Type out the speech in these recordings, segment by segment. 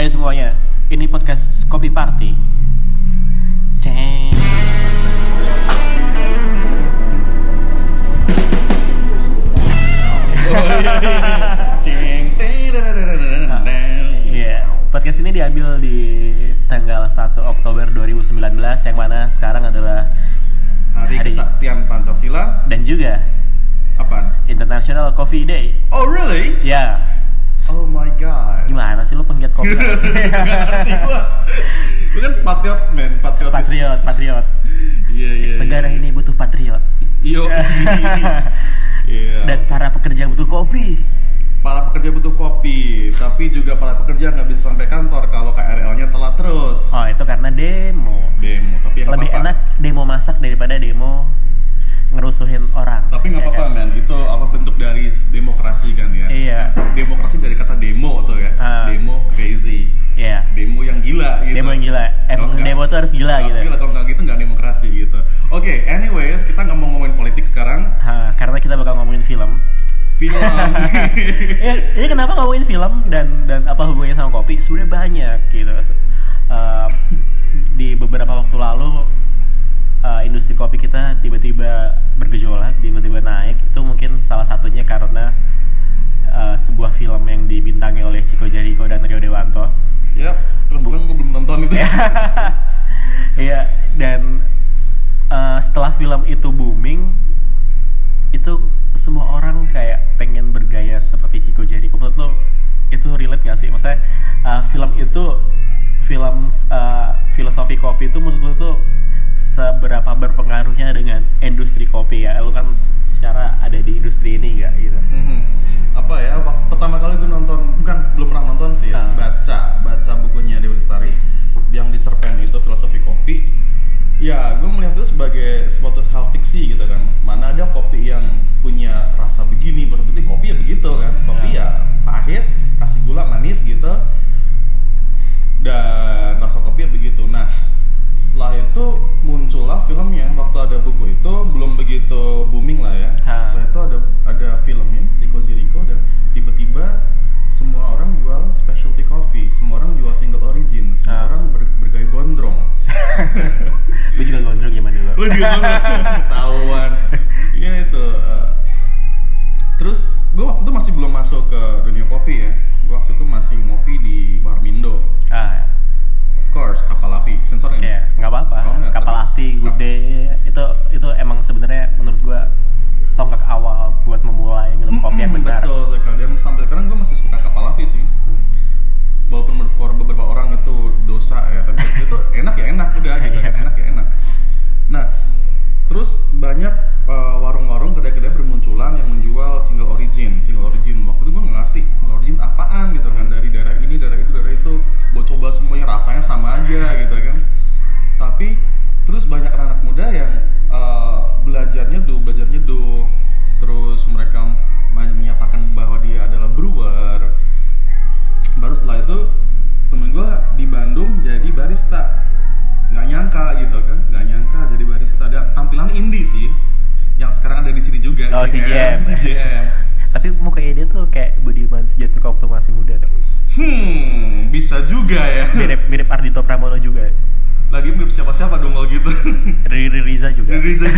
Hai semuanya, ini podcast Kopi Party. Ceng. Ceng, Iya, podcast ini diambil di tanggal 1 Oktober 2019 yang mana sekarang adalah Hari Hari- Kesaktian Pancasila dan juga apaan? International Coffee Day. Oh really? Ya, Oh my god. gimana sih lu penggiat kopi? Gak ngerti gua. Lu kan patriot man, patriot. patriot, patriot. Iya iya. Negara iya. ini butuh patriot. Iya. Dan para pekerja butuh kopi. para pekerja butuh kopi, tapi juga para pekerja nggak bisa sampai kantor kalau KRL-nya telat terus. Oh, itu karena demo. Demo, tapi yang Lebih apa-apa. enak demo masak daripada demo ngerusuhin orang. Tapi nggak Ya apa-apa kan? man, itu apa bentuk dari demokrasi kan ya? Iya. Demokrasi dari kata demo tuh ya. Ah. Demo crazy. Iya. Demo yang gila gitu. Demo yang gila. Emang nggak- demo tuh harus gila harus gitu. gila kalau nggak gitu nggak demokrasi gitu. Oke, anyways kita nggak mau ngomongin politik sekarang. Ha, karena kita bakal ngomongin film. Film. Eh, ini kenapa ngomongin film dan dan apa hubungannya sama kopi? Sebenarnya banyak gitu. Eh, di beberapa waktu lalu eh, industri kopi kita tiba-tiba bergejolak, tiba-tiba naik. Itu mungkin salah satunya karena eh, sebuah film yang dibintangi oleh Chico Jericho dan Rio Dewanto. Yap, terus terang gue belum nonton itu. Iya, dan eh, setelah film itu booming, itu semua orang kayak pengen bergaya seperti Chico Jericho. Menurut lo itu relate gak sih? Maksudnya eh, film itu film eh, filosofi kopi itu menurut lo tuh seberapa berpengaruhnya dengan industri kopi ya? Lo kan secara ada di industri ini nggak gitu? Mhm. Apa ya? Pertama kali gue nonton, bukan belum pernah nonton sih ya. Ah. Baca, baca bukunya Dewi Lestari yang di cerpen itu filosofi kopi. Ya, gue melihat itu sebagai suatu hal fiksi gitu kan. Mana ada kopi yang punya rasa begini, berarti kopi ya begitu kan. Kopi ya pahit, kasih gula manis gitu. 哈哈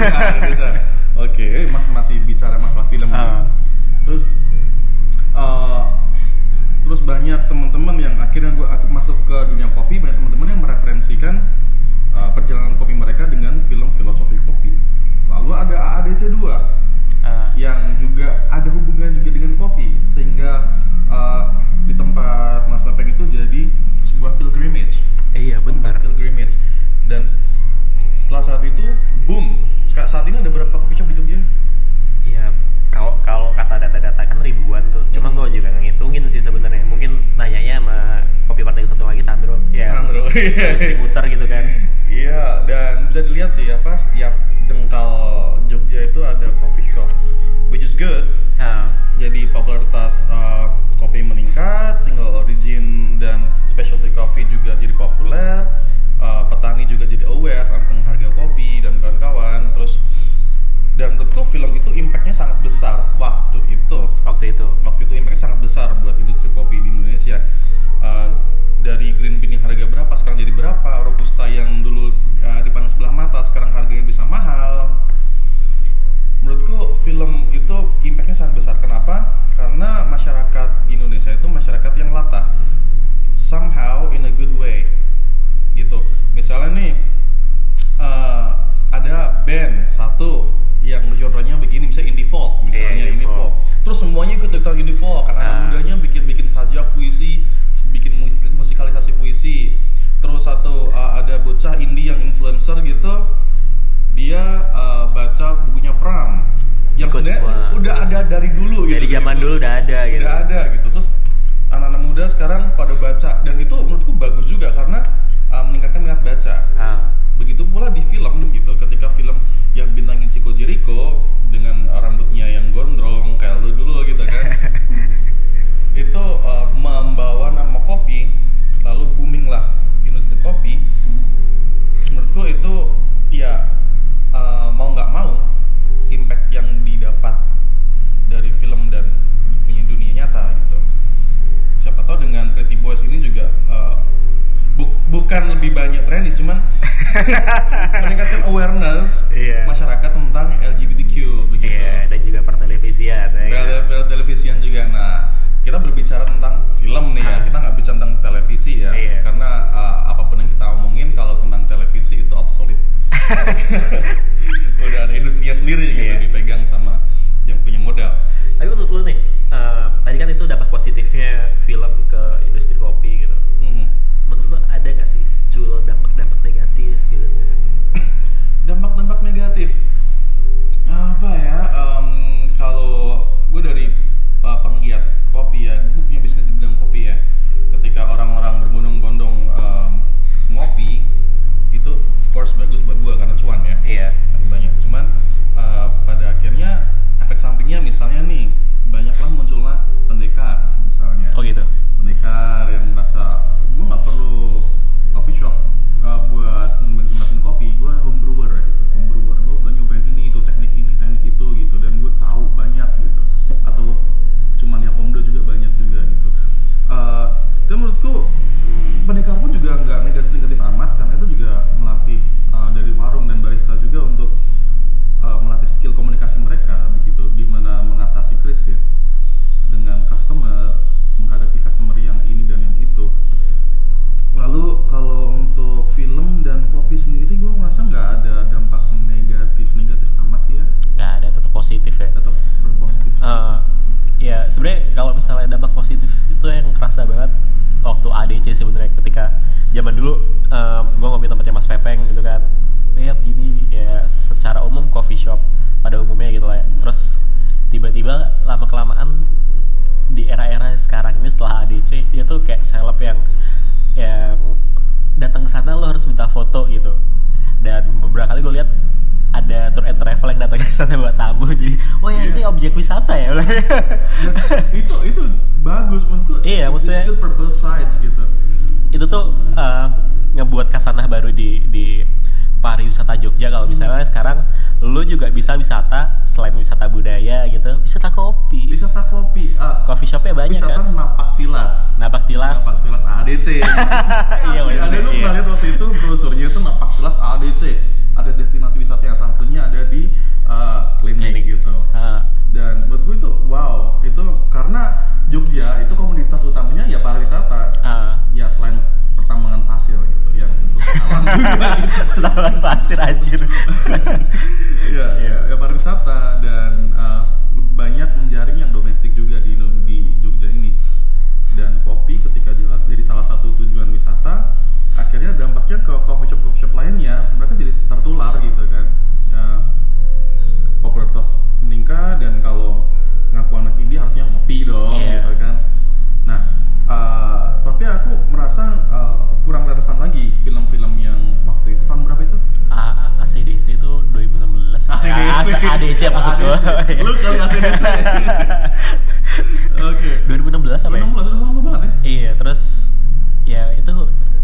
juga. Riri Ya, Sandro. distributor gitu kan. Iya dan bisa dilihat sih apa setiap jengkal Jogja itu ada coffee shop which is good Ah, jadi popularitas dia eh, baca bukunya Pram. Yang Ikut sebenarnya semua. udah ada dari dulu gitu. Dari zaman gitu. dulu udah ada gitu. udah ada gitu. Terus anak-anak muda sekarang pada baca. Dan itu menurutku bagus juga karena uh, meningkatkan minat baca. Ah, begitu pula di film gitu. Ketika film yang bintangin Chico Jericho dengan uh, rambutnya yang gondrong kayak lu dulu gitu kan. Itu uh, membawa nama banyak trendis cuman meningkatkan awareness Iya. masyarakat tentang LGBTQ begitu iya dan juga pertelevisian ya. Bel bel televisian juga nah kita berbicara tentang film nih ya Ah. kita nggak bicara tentang televisi ya Iya. karena uh, apa pun yang kita omongin kalau tentang televisi itu obsolete zaman dulu gue ngopi tempatnya Mas Pepeng gitu kan. Ya begini ya secara umum coffee shop pada umumnya gitu lah ya. Terus tiba-tiba lama kelamaan di era-era sekarang ini setelah ADC dia tuh kayak seleb yang yang datang ke sana lo harus minta foto gitu. Dan beberapa kali gue lihat ada tour and travel yang datang ke sana buat tamu jadi oh ya Iya. ini objek wisata ya. Dan itu itu bagus menurutku Iya, maksudnya- it's good for both sides gitu. itu tuh uh, ngebuat kasanah baru di di pariwisata Jogja kalau misalnya sekarang. Lu juga bisa wisata selain wisata budaya gitu wisata kopi. Wisata kopi ah, coffee shopnya banyak wisata kan? napak tilas. Napak tilas. Napak tilas ADC Iya, Asli, bener ada lu iya. pernah lihat waktu itu brosurnya itu napak tilas ADC ada destinasi wisata yang satunya ada di uh, klinik Klinik. gitu. Ah, dan menurut gue itu wow. Itu karena Jogja lawan pasir anjir. Ya, ya, ya pariwisata dan uh, banyak menjaring yang domestik juga di di Jogja ini. Dan kopi ketika jelas jadi salah satu tujuan wisata akhirnya dampaknya ke coffee shop coffee shop lainnya. Mereka maksud gue ADC. Lu kali ACDC. Oke. 2016 apa ya 2016 udah lama banget ya. Iya, terus ya itu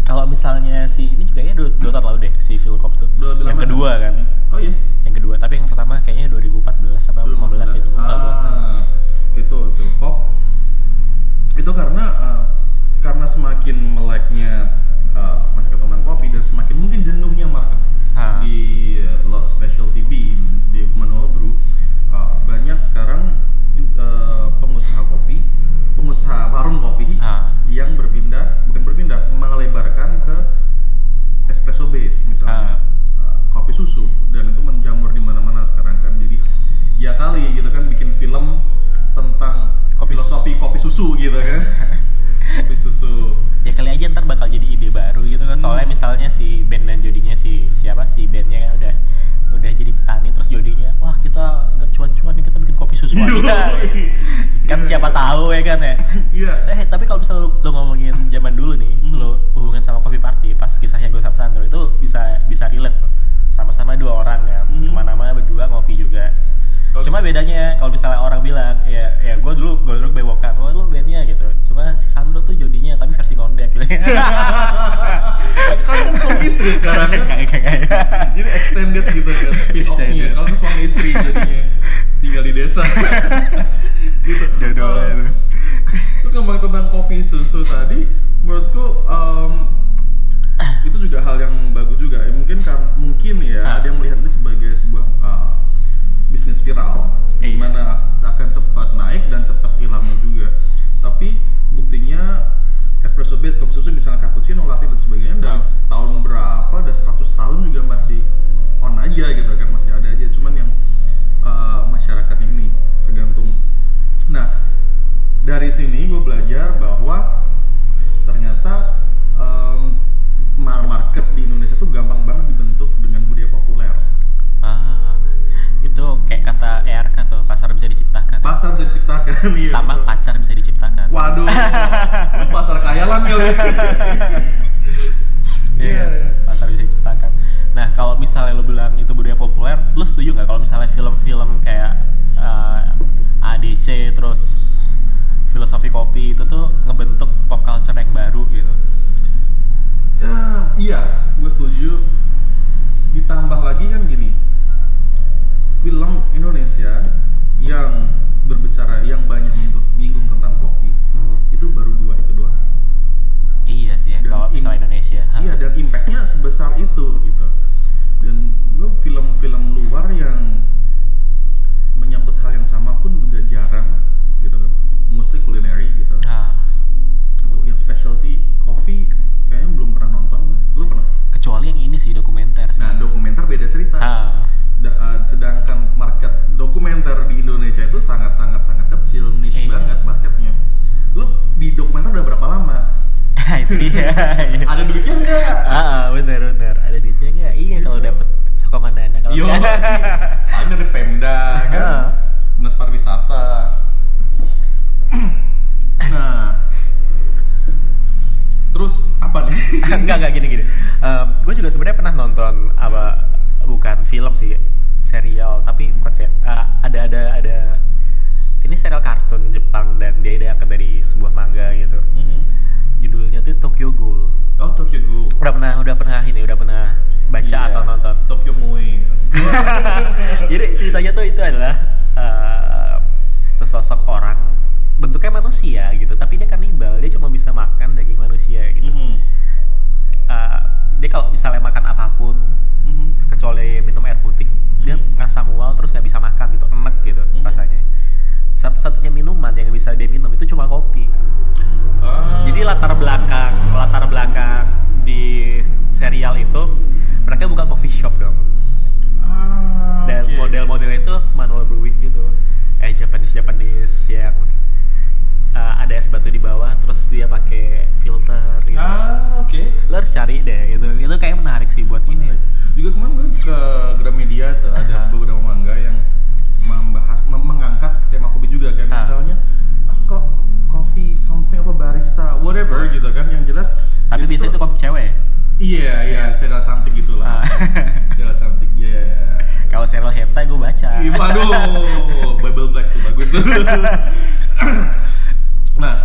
kalau misalnya si ini juga ya dua, dua tahun lalu deh si Philcop tuh. Yang kedua kan. Oh iya. Yang kedua, tapi yang pertama kayaknya 2014 apa 15 gitu. lupa. Ah, kan ya Iya. eh tapi kalau misalnya lu, lu Eh, itu. Terus ngomong tentang kopi susu tadi, menurutku em, itu juga hal yang bagus juga. Ya, mungkin kan mungkin ya Ah. ada yang melihat ini sebagai sebuah eh, bisnis viral, Iya. di mana akan cepat naik dan cepat hilangnya juga. Tapi buktinya espresso base kopi susu misalnya cappuccino, latte dan sebagainya dari Ah. tahun berapa, udah 100 tahun juga masih on aja gitu kan, masih ada aja. Cuman yang eh, masyarakatnya ini tergantung. Nah, dari sini gue belajar bahwa ternyata mar- market di Indonesia tuh gampang banget dibentuk dengan budaya populer. ah itu kayak kata ERK tuh pasar bisa diciptakan Pasar bisa diciptakan iya, sama betul. pacar bisa diciptakan Waduh, pasar kayalan kali. Iya, pasar bisa diciptakan. Nah, kalau misalnya lo bilang itu budaya populer, lo setuju nggak kalau misalnya film-film kayak uh, ADC terus filosofi kopi itu tuh ngebentuk pop culture yang baru gitu? Ya, iya, gue setuju. Kartun Jepang dan dia diangkat dari sebuah manga gitu judulnya tuh Tokyo Ghoul Oh Tokyo Ghoul. udah pernah udah pernah ini udah pernah baca Iya, atau nonton Tokyo Moe. jadi ceritanya tuh itu adalah eh, sesosok orang bentuknya manusia gitu tapi dia kanibal dia cuma bisa makan daging manusia gitu Mhm. Eh, dia kalau misalnya makan apa pun Mhm. kecuali minum air putih dia Hmm. ngerasa mual terus nggak bisa makan gitu enek gitu Hmm. rasanya satu-satunya minuman yang bisa dia minum itu cuma kopi Ah. jadi latar belakang latar belakang di serial itu mereka buka coffee shop dong Ah, dan oke. model-model itu manual brewing gitu eh Japanese Japanese yang uh, ada es batu di bawah terus dia pakai filter gitu Ah, oke. lo harus cari deh itu itu kayak menarik sih buat ini Menarik. Juga kemarin gue ke Gramedia tuh ada beberapa mangga yang membahas mem- mengangkat tema kopi juga kayak Ah. misalnya ah, kok coffee something apa barista whatever Ah. gitu kan yang jelas tapi biasanya itu kopi cewek ya? iya iya serial cantik gitu lah Ah. serial cantik ya kalau serial hentai gue baca Ih, waduh Bible Black tuh bagus tuh nah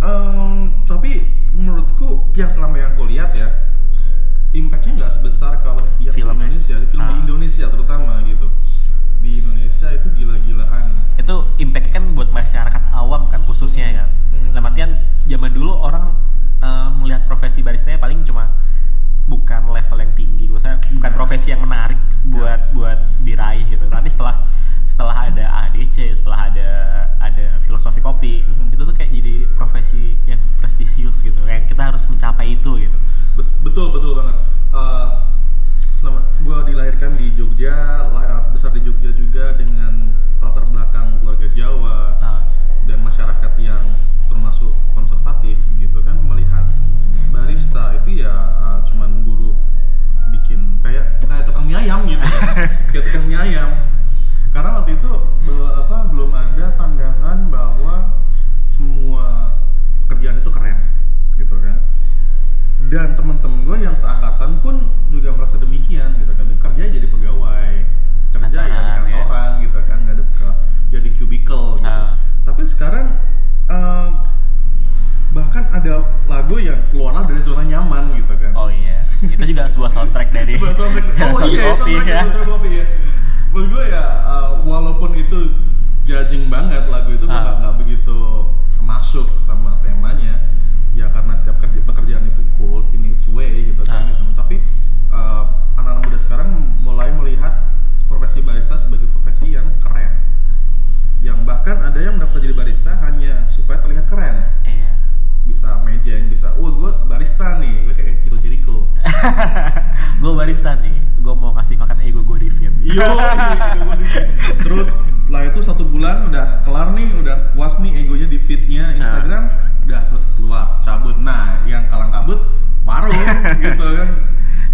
em, tapi menurutku yang selama yang aku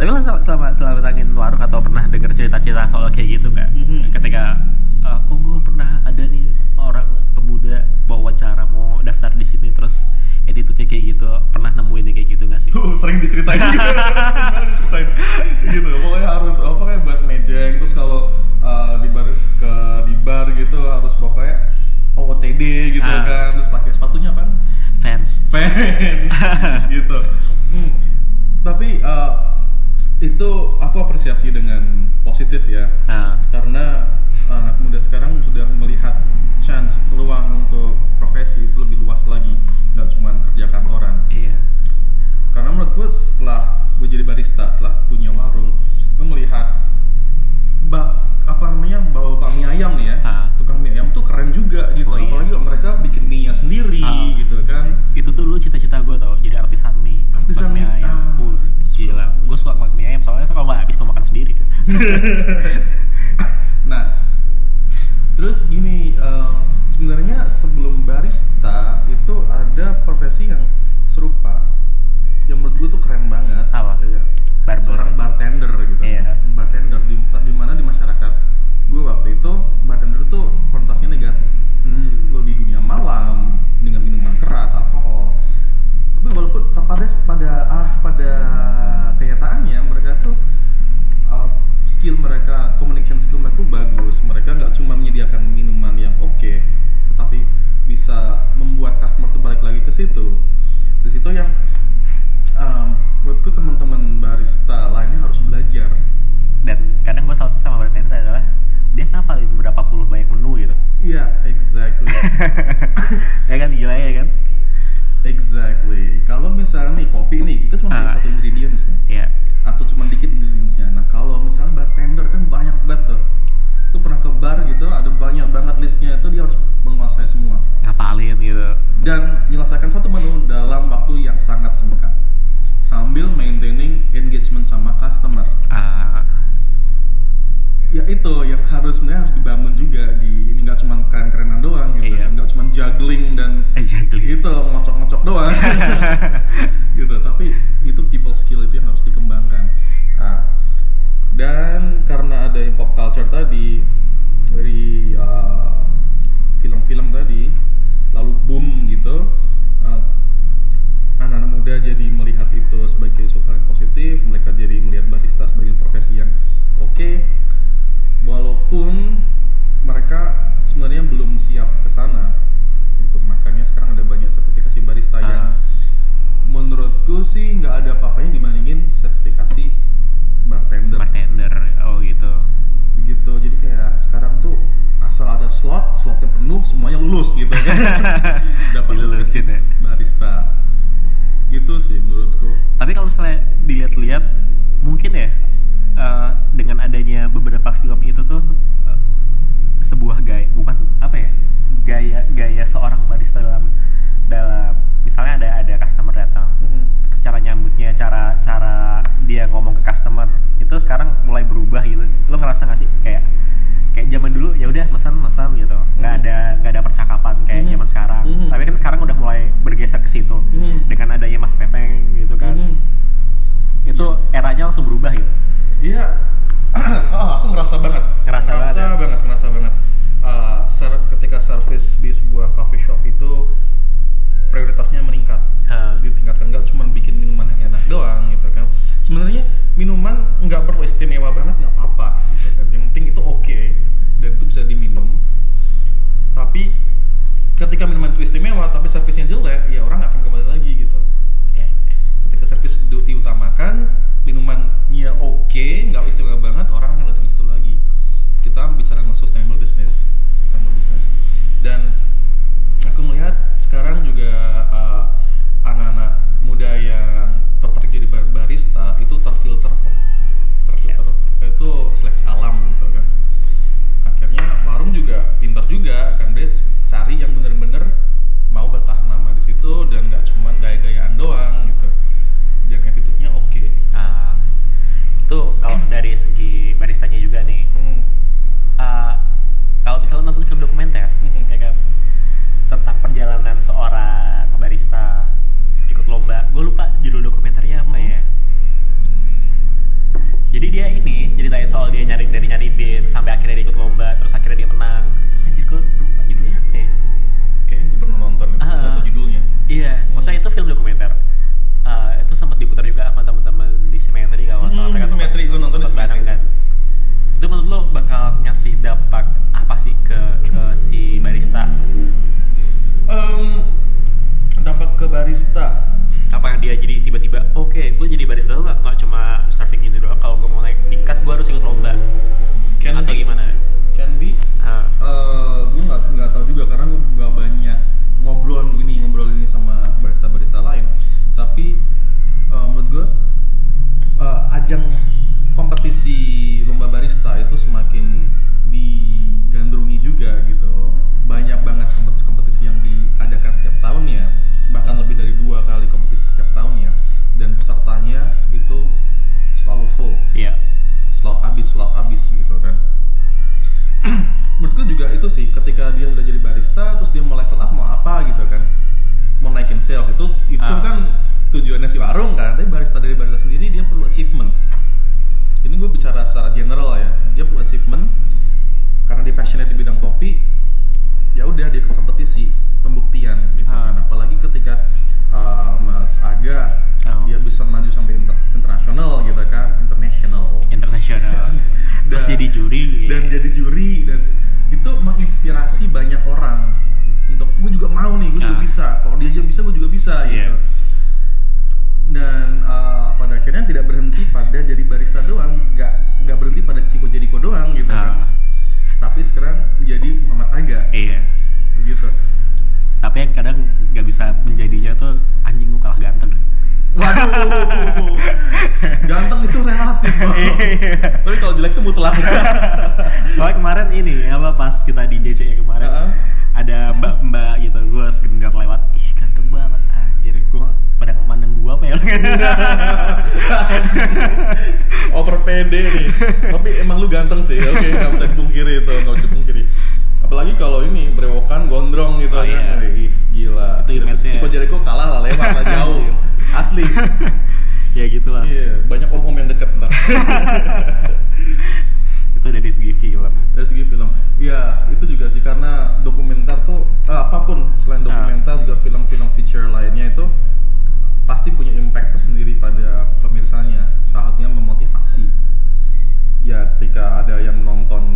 tapi lo selama selama tangin warung atau pernah dengar cerita-cerita soal kayak gitu nggak mm-hmm. ketika uh, oh gue pernah ada nih orang pemuda bawa cara mau daftar di sini terus attitude-nya kayak gitu pernah nemuin kayak gitu nggak sih sering diceritain gitu diceritain gitu pokoknya harus oh, pokoknya buat mejeng terus kalau uh, di bar ke di bar gitu harus pokoknya OOTD gitu ah. kan terus pakai sepatunya apa? fans fans gitu hmm. tapi uh, itu aku apresiasi dengan positif ya ha. karena anak muda sekarang sudah melihat terus gini um, sebenarnya sebelum barista itu ada harus dibangun juga di ini nggak cuma keren-kerenan doang gitu, iya. Kan, nggak iya. cuma juggling dan eh, juggling. itu ngocok-ngocok doang. gue telat soalnya kemarin ini apa pas kita di JC ya kemarin uh -huh. ada mbak mbak gitu gue segenggam lewat ih ganteng banget anjir gue pada memandang gue apa ya? Over pede nih. Tapi emang lu ganteng sih oke okay, nggak bisa dipungkiri itu nggak bisa dipungkiri. Apalagi kalau ini brewokan gondrong gitu oh, iya. kan. Iya. Ih, gila. Itu image Chico Jericho kalah lah lewat lah jauh. Asli. Ya gitulah. Iya yeah, banyak om om yang deket ntar itu dari segi film. Dari segi film. Ya itu juga sih karena dokumenter tuh eh, apa pun selain ah. dokumenter nah. juga film-film feature lainnya itu pasti punya impact tersendiri pada pemirsanya. Salah satunya memotivasi. Ya ketika ada yang nonton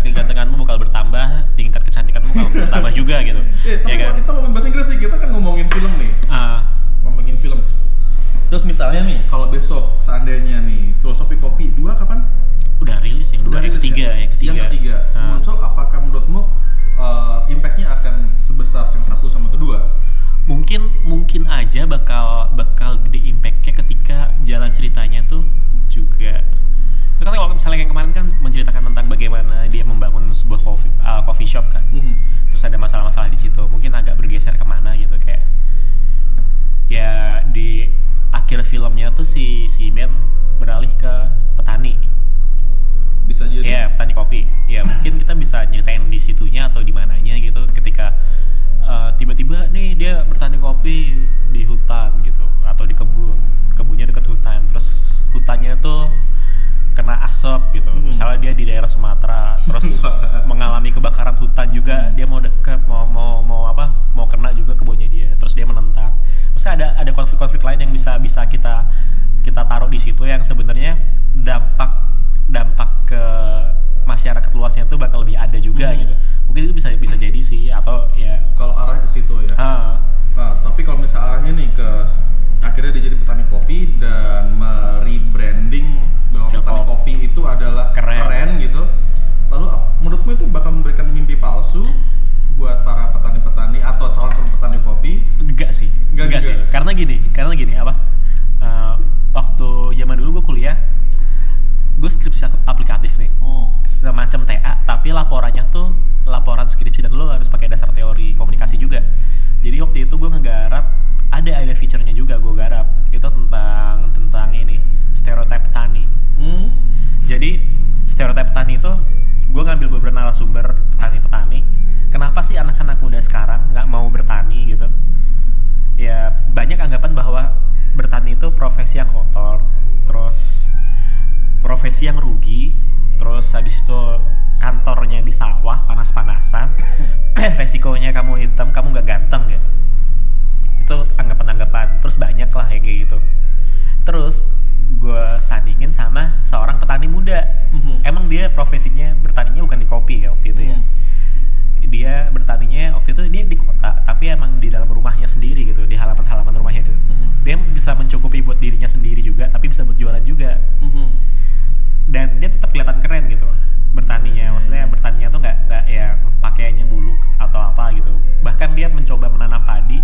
tingkat kegantenganmu bakal bertambah tingkat kecantikanmu bakal bertambah juga gitu Eh, tapi ya kan kalau kita ngomongin bahasa Inggris sih, kita kan ngomongin film nih. Ah, Ngomongin film. Terus misalnya nih, kalau besok seandainya nih filosofi kopi dua kapan? udah rilis yang dua yang ketiga ya? yang ketiga ada ada konflik-konflik lain yang bisa bisa kita kita taruh di situ yang sebenarnya dampak dampak ke masyarakat luasnya itu bakal lebih ada juga Hmm. gitu. Mungkin itu bisa bisa jadi sih atau ya Kalau arahnya ke situ ya. ah, Nah, tapi kalau misalnya arahnya nih ke akhirnya dia jadi petani kopi dan merebranding bahwa petani Kop. kopi itu adalah Keren. gitu. Lalu menurutmu itu bakal memberikan mimpi palsu buat para petani-petani atau calon-calon petani kopi? enggak sih. Enggak juga. sih. Karena gini, karena gini apa? eh, waktu zaman dulu gue kuliah, gue skripsi aplikatif nih. Oh. semacam TA tapi laporannya tuh laporan skripsi dan lo harus pakai dasar teori komunikasi juga jadi waktu itu gue ngegarap ada ada feature-nya juga gue garap itu tentang tentang ini stereotip petani Hmm. Jadi stereotip petani itu gue ngambil beberapa narasumber petani-petani kenapa sih anak-anak muda sekarang nggak mau bertani gitu? Ya banyak anggapan bahwa bertani itu profesi yang kotor terus profesi yang rugi terus habis itu kantornya di sawah panas-panasan resikonya kamu hitam kamu nggak ganteng gitu. Itu anggapan-anggapan terus banyak lah kayak gitu. Terus gue sandingin sama seorang petani muda Mhm. emang dia profesinya bertaninya bukan di kopi ya waktu itu ya Mhm. dia bertaninya waktu itu dia di kota tapi emang di dalam rumahnya sendiri gitu di halaman-halaman rumahnya itu Mhm. dia bisa mencukupi buat dirinya sendiri juga tapi bisa buat jualan juga Mhm. dan dia tetap kelihatan keren gitu bertaninya maksudnya bertaninya tuh nggak nggak yang pakaiannya buluk atau apa gitu bahkan dia mencoba menanam padi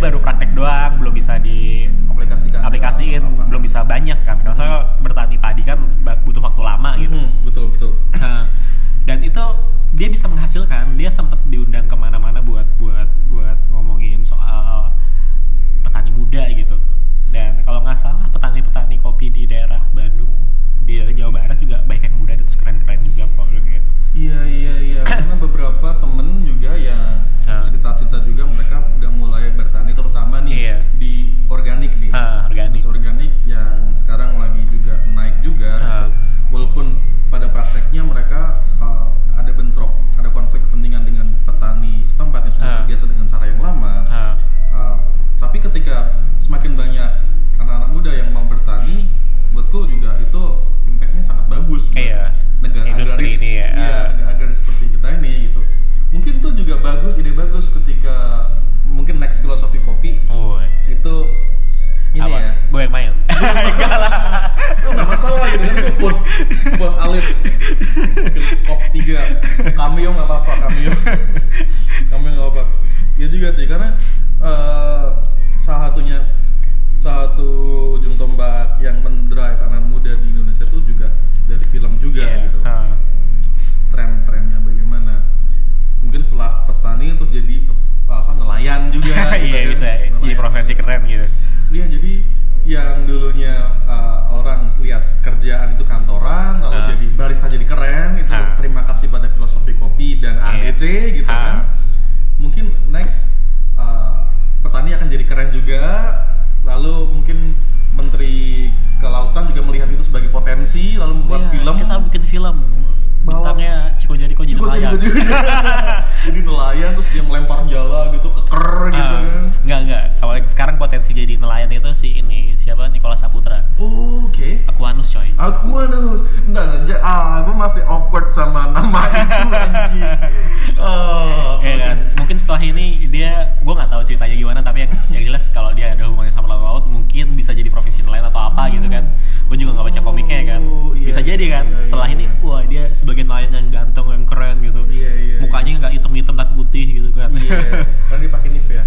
baru praktek doang belum bisa di Aplikasikan. aplikasiin Apa? belum bisa banyak kan karena soalnya bertani padi kan butuh waktu lama gitu Mhm. Betul betul. Dan itu dia bisa menghasilkan dia sempat yang dulunya uh, orang lihat kerjaan itu kantoran lalu Ah. jadi barista jadi keren itu Ah. terima kasih pada filosofi kopi dan Iya. ADC gitu Ah. kan mungkin next uh, petani akan jadi keren juga lalu mungkin menteri kelautan juga melihat itu sebagai potensi lalu membuat Iya, film kita bikin film bintangnya Ciko Jericho jadi Ciko nelayan Jericho juga. jadi nelayan terus dia melempar jala gitu keker gitu Ah, kan Enggak enggak. Kalau sekarang potensi jadi nelayan itu si Nikola Saputra. Aquanus coy. Aquanus. Bentar aja ah gue masih awkward sama nama itu anjing. Oh, kan mungkin setelah ini dia gue gak tahu ceritanya gimana tapi yang yang jelas kalau dia ada hubungannya sama laut laut mungkin bisa jadi profesi lain atau apa gitu kan. Gue juga gak baca komiknya ya kan. Oh, iya, bisa jadi iya, kan iya, setelah ini wah dia sebagian nelayan yang ganteng yang keren gitu. Mukanya gak hitam hitam tapi putih gitu kan. Iya. Karena dia pakai nivea.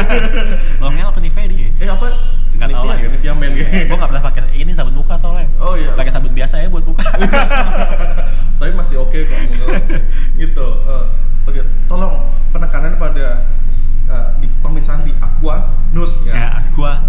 Longnya apa nivea dia? Eh apa? Gak tau lah ya? yang men gue nggak pernah pakai ini sabun buka soalnya. Oh iya. Pakai sabun biasa ya buat buka. Tapi masih oke okay kok gitu uh, oke okay. tolong penekanan pada uh, di pemisahan di aqua nus ya, ya aqua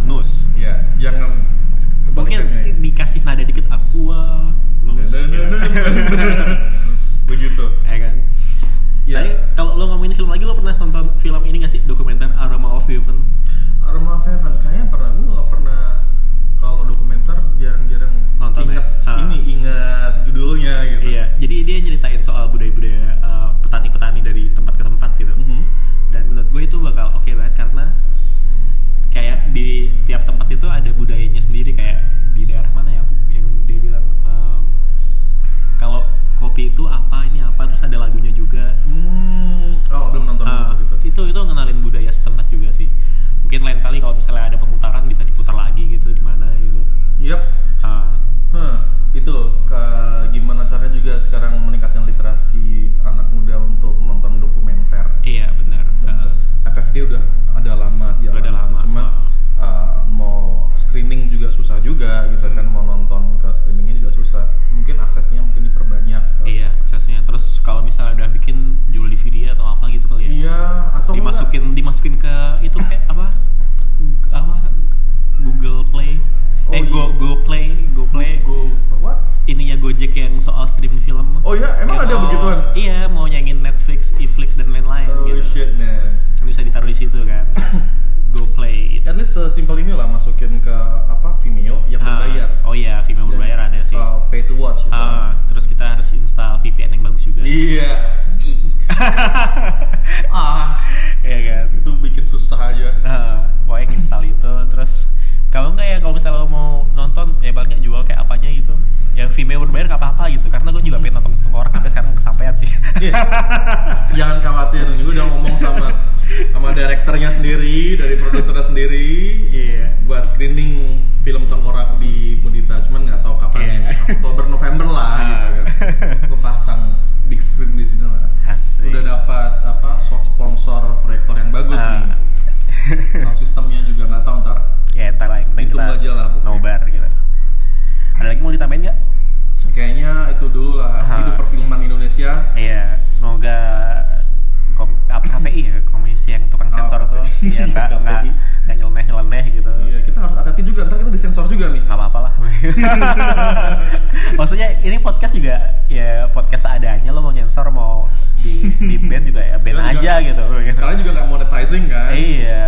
maksudnya ini podcast juga ya podcast seadanya lo mau nyensor mau di di band juga ya band aja juga, gitu. Kalian juga nggak monetizing kan? Iya.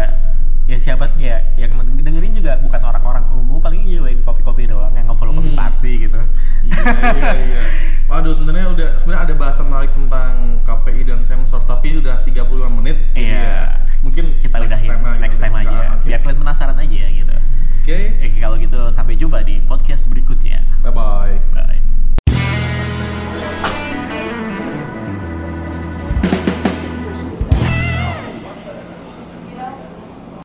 Ya siapa ya